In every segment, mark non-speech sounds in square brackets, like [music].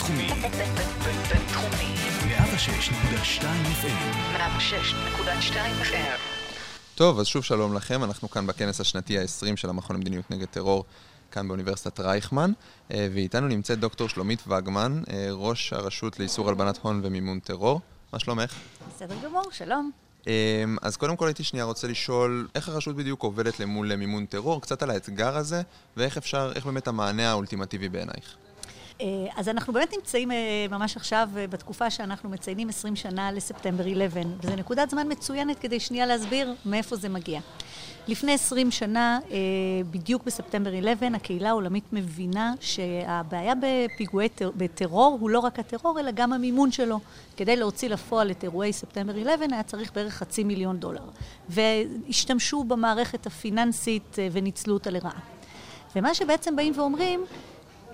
בינתחומי. בינתחומי. 106.2 FM. 106.2 FM. טוב, אז שוב שלום לכם, אנחנו כאן בכנס השנתי ה-20 של המכון למדיניות נגד טרור, כאן באוניברסיטת רייכמן, אה, ואיתנו נמצאת דוקטור שלומית וגמן, אה, ראש הרשות לאיסור הלבנת הון ומימון טרור. מה שלומך? בסדר גמור, שלום. אה, אז קודם כל הייתי שנייה רוצה לשאול, איך הרשות בדיוק עובדת למול מימון טרור, קצת על האתגר הזה, ואיך אפשר, איך באמת המענה האולטימטיבי בעינייך. אה, אז אנחנו באמת נמצאים אה, ממש עכשיו אה, בתקופה שאנחנו מציינים 20 שנה לספטמבר 11, וזו נקודת זמן מצוינת כדי שנייה להסביר מאיפה זה מגיע. לפני 20 שנה, בדיוק בספטמבר 11, הקהילה העולמית מבינה שהבעיה בפיגועי בטרור הוא לא רק הטרור, אלא גם המימון שלו. כדי להוציא לפועל את אירועי ספטמבר 11 היה צריך בערך חצי מיליון דולר. והשתמשו במערכת הפיננסית וניצלו אותה לרעה. ומה שבעצם באים ואומרים,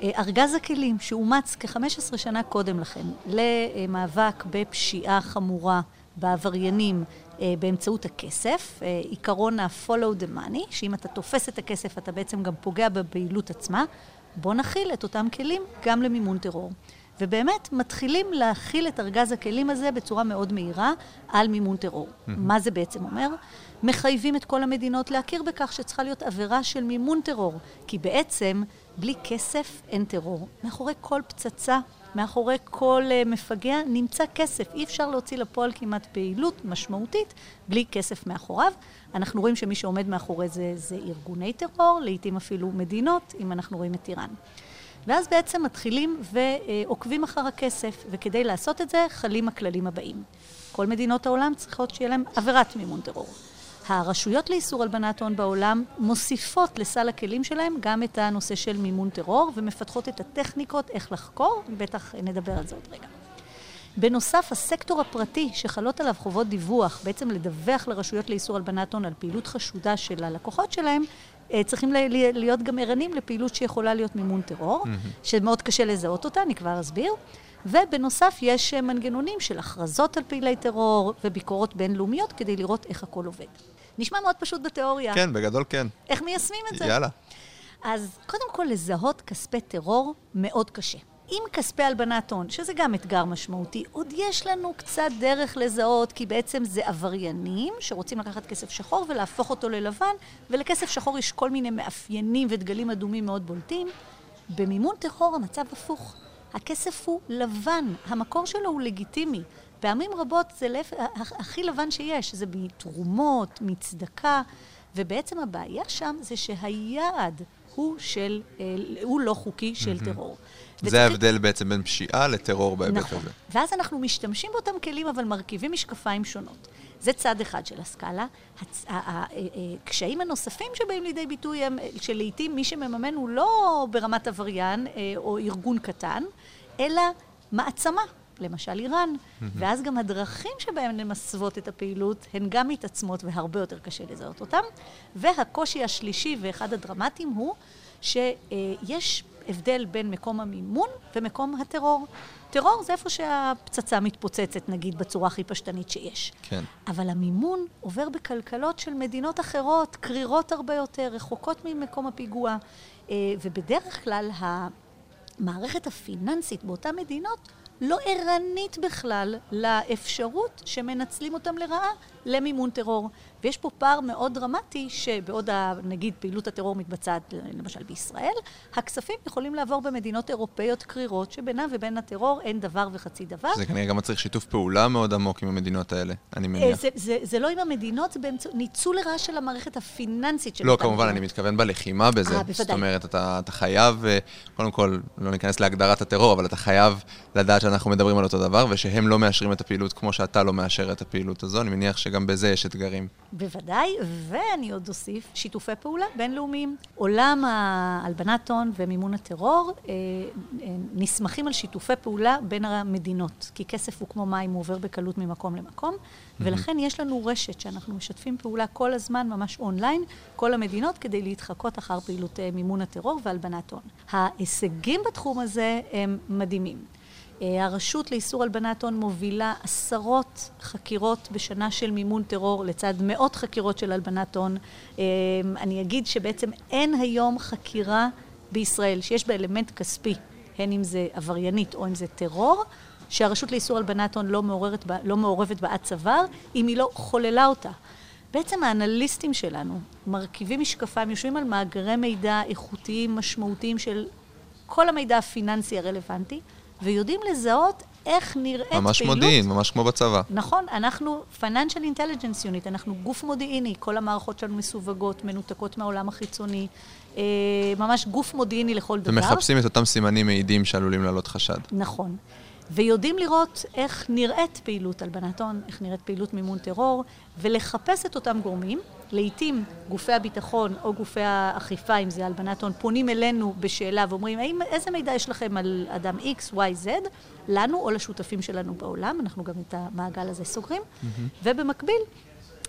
ארגז הכלים שאומץ כ-15 שנה קודם לכן למאבק בפשיעה חמורה בעבריינים אה, באמצעות הכסף, אה, עיקרון ה-follow the money, שאם אתה תופס את הכסף אתה בעצם גם פוגע בפעילות עצמה, בוא נכיל את אותם כלים גם למימון טרור. ובאמת מתחילים להכיל את ארגז הכלים הזה בצורה מאוד מהירה על מימון טרור. Mm-hmm. מה זה בעצם אומר? מחייבים את כל המדינות להכיר בכך שצריכה להיות עבירה של מימון טרור, כי בעצם בלי כסף אין טרור. מאחורי כל פצצה, מאחורי כל uh, מפגע, נמצא כסף. אי אפשר להוציא לפועל כמעט פעילות משמעותית בלי כסף מאחוריו. אנחנו רואים שמי שעומד מאחורי זה זה ארגוני טרור, לעיתים אפילו מדינות, אם אנחנו רואים את איראן. ואז בעצם מתחילים ועוקבים אחר הכסף, וכדי לעשות את זה חלים הכללים הבאים. כל מדינות העולם צריכות שיהיה להם עבירת מימון טרור. הרשויות לאיסור הלבנת הון בעולם מוסיפות לסל הכלים שלהם גם את הנושא של מימון טרור ומפתחות את הטכניקות איך לחקור, בטח נדבר על זה עוד רגע. בנוסף, הסקטור הפרטי שחלות עליו חובות דיווח, בעצם לדווח לרשויות לאיסור הלבנת הון על פעילות חשודה של הלקוחות שלהם, צריכים להיות גם ערנים לפעילות שיכולה להיות מימון טרור. שמאוד קשה לזהות אותה, אני כבר אסביר. ובנוסף יש מנגנונים של הכרזות על פעילי טרור וביקורות בינלאומיות כדי לראות איך הכל עובד. נשמע מאוד פשוט בתיאוריה. כן, בגדול כן. איך מיישמים את זה? יאללה. אז קודם כל, לזהות כספי טרור מאוד קשה. עם כספי הלבנת הון, שזה גם אתגר משמעותי, עוד יש לנו קצת דרך לזהות, כי בעצם זה עבריינים שרוצים לקחת כסף שחור ולהפוך אותו ללבן, ולכסף שחור יש כל מיני מאפיינים ודגלים אדומים מאוד בולטים. במימון טרור המצב הפוך. הכסף הוא לבן, המקור שלו הוא לגיטימי. פעמים רבות זה לפ... הכי לבן שיש, זה מתרומות, מצדקה, ובעצם הבעיה שם זה שהיעד הוא של, אה, הוא לא חוקי של טרור. זה ההבדל בעצם בין פשיעה לטרור בהיבט נכון. הזה. ואז אנחנו משתמשים באותם כלים, אבל מרכיבים משקפיים שונות. זה צד אחד של הסקאלה. הקשיים אה, אה, הנוספים שבאים לידי ביטוי הם שלעיתים מי שמממן הוא לא ברמת עבריין או ארגון קטן, אלא מעצמה. למשל איראן. ואז גם הדרכים שבהן הן מסוות את הפעילות הן גם מתעצמות והרבה יותר קשה לזהות אותן. והקושי השלישי ואחד הדרמטיים הוא שיש הבדל בין מקום המימון ומקום הטרור. טרור זה איפה שהפצצה מתפוצצת, נגיד, בצורה הכי פשטנית שיש. כן. אבל המימון עובר בכלכלות של מדינות אחרות, קרירות הרבה יותר, רחוקות ממקום הפיגוע, אה, ובדרך כלל המערכת הפיננסית באותן מדינות לא ערנית בכלל לאפשרות שמנצלים אותם לרעה למימון טרור. ויש פה פער מאוד דרמטי, שבעוד נגיד פעילות הטרור מתבצעת למשל בישראל, הכספים יכולים לעבור במדינות אירופאיות קרירות, שבינם ובין הטרור אין דבר וחצי דבר. זה כנראה גם מצריך שיתוף פעולה מאוד עמוק עם המדינות האלה, אני מניח. אה, זה, זה, זה לא עם המדינות, זה באמצעות ניצול לרעה של המערכת הפיננסית של לא, כמובן, מדינות. אני מתכוון בלחימה בזה. אה, בוודאי. זאת אומרת, אתה, אתה חייב, אה, קודם כל, לא ניכנס להגדרת הטרור, אבל אתה חייב לדעת שאנחנו מדברים על אותו דבר, ושהם לא מאשרים את הפעילות כמו שאתה לא מאשר את הפעילות הזו. אני מניח שגם בזה יש אתגרים. בוודאי, ואני עוד אוסיף שיתופי פעולה בינלאומיים. עולם ההלבנת הון ומימון הטרור אה, אה, נסמכים על שיתופי פעולה בין המדינות, כי כסף הוא כמו מים, הוא עובר בקלות ממקום למקום, ולכן יש לנו רשת שאנחנו משתפים פעולה כל הזמן, ממש אונליין, כל המדינות, כדי להתחקות אחר פעילות אה, מימון הטרור והלבנת הון. ההישגים בתחום הזה הם מדהימים. אה, הרשות לאיסור הלבנת הון מובילה עשרות חקירות בשנה של מימון טרור לצד מאות חקירות של הלבנת הון. אה, אני אגיד שבעצם אין היום חקירה בישראל שיש בה אלמנט כספי הן אם זה עבריינית או אם זה טרור, שהרשות לאיסור הלבנת הון לא, לא מעורבת בה עד צוואר, אם היא לא חוללה אותה. בעצם האנליסטים שלנו מרכיבים משקפיים, יושבים על מאגרי מידע איכותיים, משמעותיים של כל המידע הפיננסי הרלוונטי, ויודעים לזהות איך נראית ממש פעילות. ממש מודיעין, ממש כמו בצבא. נכון, אנחנו Financial Intelligence Unit, אנחנו גוף מודיעיני, כל המערכות שלנו מסווגות, מנותקות מהעולם החיצוני, אה, ממש גוף מודיעיני לכל דבר. ומחפשים את אותם סימנים מעידים שעלולים לעלות חשד. נכון. ויודעים לראות איך נראית פעילות הלבנת הון, איך נראית פעילות מימון טרור, ולחפש את אותם גורמים. לעתים גופי הביטחון או גופי האכיפה, אם זה הלבנת הון, פונים אלינו בשאלה ואומרים, האם, איזה מידע יש לכם על אדם X, Y, Z, לנו או לשותפים שלנו בעולם, אנחנו גם את המעגל הזה סוגרים, mm-hmm. ובמקביל,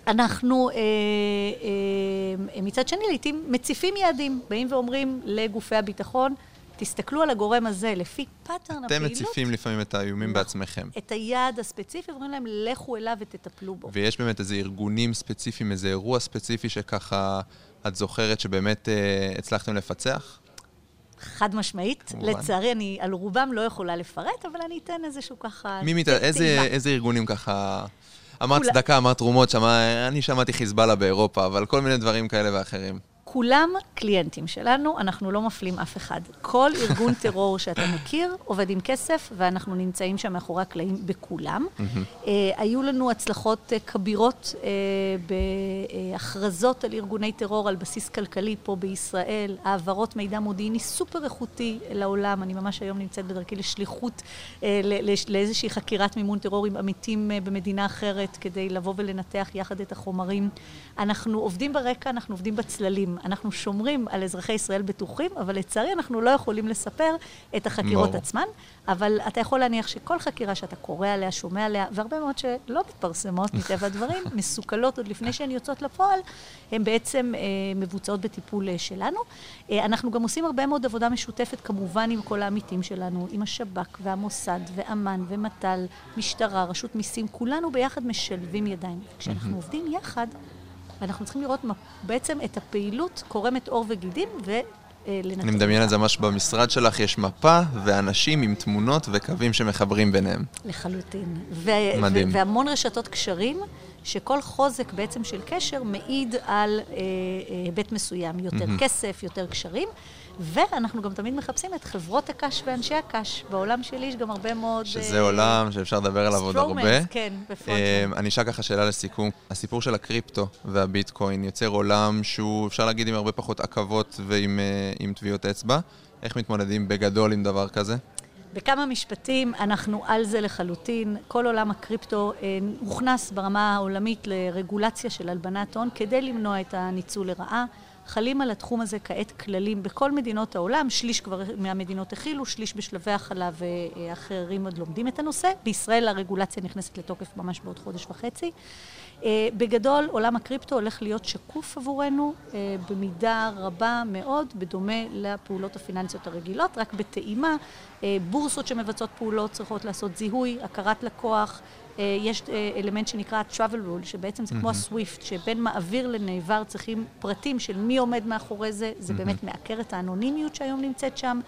אנחנו אה, אה, מצד שני לעתים מציפים יעדים, באים ואומרים לגופי הביטחון, תסתכלו על הגורם הזה, לפי pattern הפעילות. אתם מציפים לפעמים את האיומים נכון. בעצמכם. את היעד הספציפי, ואומרים להם, לכו אליו ותטפלו בו. ויש באמת איזה ארגונים ספציפיים, איזה אירוע ספציפי שככה את זוכרת שבאמת אה, הצלחתם לפצח? חד משמעית. כמובן. לצערי, אני על רובם לא יכולה לפרט, אבל אני אתן איזשהו ככה... מי מת... איזה, איזה ארגונים ככה... אמרת צדקה, אמרת תרומות, שמע... אני שמעתי חיזבאללה באירופה, אבל כל מיני דברים כאלה ואחרים. כולם קליינטים שלנו, אנחנו לא מפלים אף אחד. כל ארגון [laughs] טרור שאתה מכיר עובד עם כסף, ואנחנו נמצאים שם מאחורי הקלעים בכולם. Mm-hmm. Uh, היו לנו הצלחות uh, כבירות uh, בהכרזות על ארגוני טרור על בסיס כלכלי פה בישראל, העברות מידע מודיעיני סופר איכותי לעולם. אני ממש היום נמצאת בדרכי לשליחות, uh, לאיזושהי חקירת מימון טרור עם עמיתים uh, במדינה אחרת, כדי לבוא ולנתח יחד את החומרים. אנחנו עובדים ברקע, אנחנו עובדים בצללים. אנחנו שומרים על אזרחי ישראל בטוחים, אבל לצערי אנחנו לא יכולים לספר את החקירות לא. עצמן, אבל אתה יכול להניח שכל חקירה שאתה קורא עליה, שומע עליה, והרבה מאוד שלא מתפרסמות מטבע [laughs] הדברים, מסוכלות עוד לפני שהן יוצאות לפועל, הן בעצם אה, מבוצעות בטיפול אה, שלנו. אה, אנחנו גם עושים הרבה מאוד עבודה משותפת, כמובן עם כל העמיתים שלנו, עם השב"כ והמוסד ואמ"ן ומט"ל, משטרה, רשות מיסים, כולנו ביחד משלבים ידיים. כשאנחנו עובדים יחד, ואנחנו צריכים לראות בעצם את הפעילות קורמת עור וגידים ו... אני מדמיין את זה ממש במשרד שלך, יש מפה ואנשים עם תמונות וקווים שמחברים ביניהם. לחלוטין. ו- מדהים. ו- והמון רשתות קשרים, שכל חוזק בעצם של קשר מעיד על אה, אה, היבט מסוים, יותר mm-hmm. כסף, יותר קשרים. ואנחנו גם תמיד מחפשים את חברות הקש ואנשי הקש. בעולם שלי יש גם הרבה מאוד... שזה uh, עולם שאפשר לדבר עליו עוד הרבה. כן, בפרונטמן. Uh, אני אשאל ככה שאלה לסיכום. הסיפור של הקריפטו והביטקוין יוצר עולם שהוא, אפשר להגיד, עם הרבה פחות עכבות ועם uh, טביעות אצבע. איך מתמודדים בגדול עם דבר כזה? בכמה משפטים, אנחנו על זה לחלוטין. כל עולם הקריפטו אה, הוכנס ברמה העולמית לרגולציה של הלבנת הון כדי למנוע את הניצול לרעה. חלים על התחום הזה כעת כללים בכל מדינות העולם, שליש כבר מהמדינות הכילו, שליש בשלבי הכלה ואחרים עוד לומדים את הנושא. בישראל הרגולציה נכנסת לתוקף ממש בעוד חודש וחצי. אה, בגדול, עולם הקריפטו הולך להיות שקוף עבורנו אה, במידה רבה מאוד, בדומה לפעולות הפיננסיות הרגילות, רק בטעימה. אה, בורסות שמבצעות פעולות צריכות לעשות זיהוי, הכרת לקוח, יש אלמנט שנקרא travel rule, שבעצם זה. כמו הסוויפט, שבין מעביר לנעבר צריכים פרטים של מי עומד מאחורי זה, זה. באמת מעקר את האנונימיות שהיום נמצאת שם,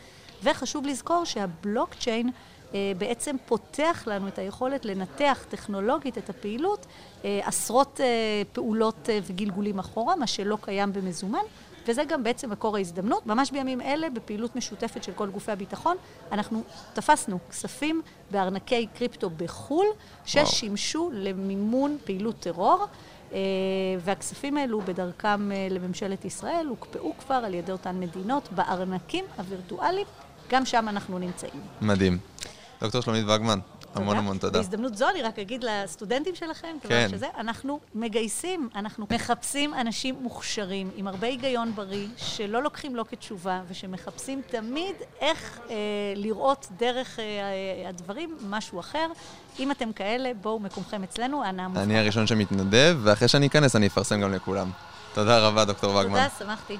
וחשוב לזכור שהבלוקצ'יין אה, בעצם פותח לנו את היכולת לנתח טכנולוגית את הפעילות אה, עשרות אה, פעולות וגלגולים אחורה, מה שלא קיים במזומן. וזה גם בעצם מקור ההזדמנות. ממש בימים אלה, בפעילות משותפת של כל גופי הביטחון, אנחנו תפסנו כספים בארנקי קריפטו בחו"ל, ששימשו. למימון פעילות טרור. והכספים האלו בדרכם לממשלת ישראל הוקפאו כבר על ידי אותן מדינות בארנקים הווירטואליים, גם שם אנחנו נמצאים. מדהים. דוקטור שלומית וגמן, המון המון תודה. בהזדמנות זו אני רק אגיד לסטודנטים שלכם, כן. שזה, אנחנו מגייסים, אנחנו מחפשים אנשים מוכשרים, עם הרבה היגיון בריא, שלא לוקחים לא כתשובה, ושמחפשים תמיד איך אה, לראות דרך אה, הדברים משהו אחר. אם אתם כאלה, בואו מקומכם אצלנו, אנא מובחר. אני הראשון שמתנדב, ואחרי שאני אכנס אני אפרסם גם לכולם. תודה רבה, דוקטור וגמן. תודה, שמחתי.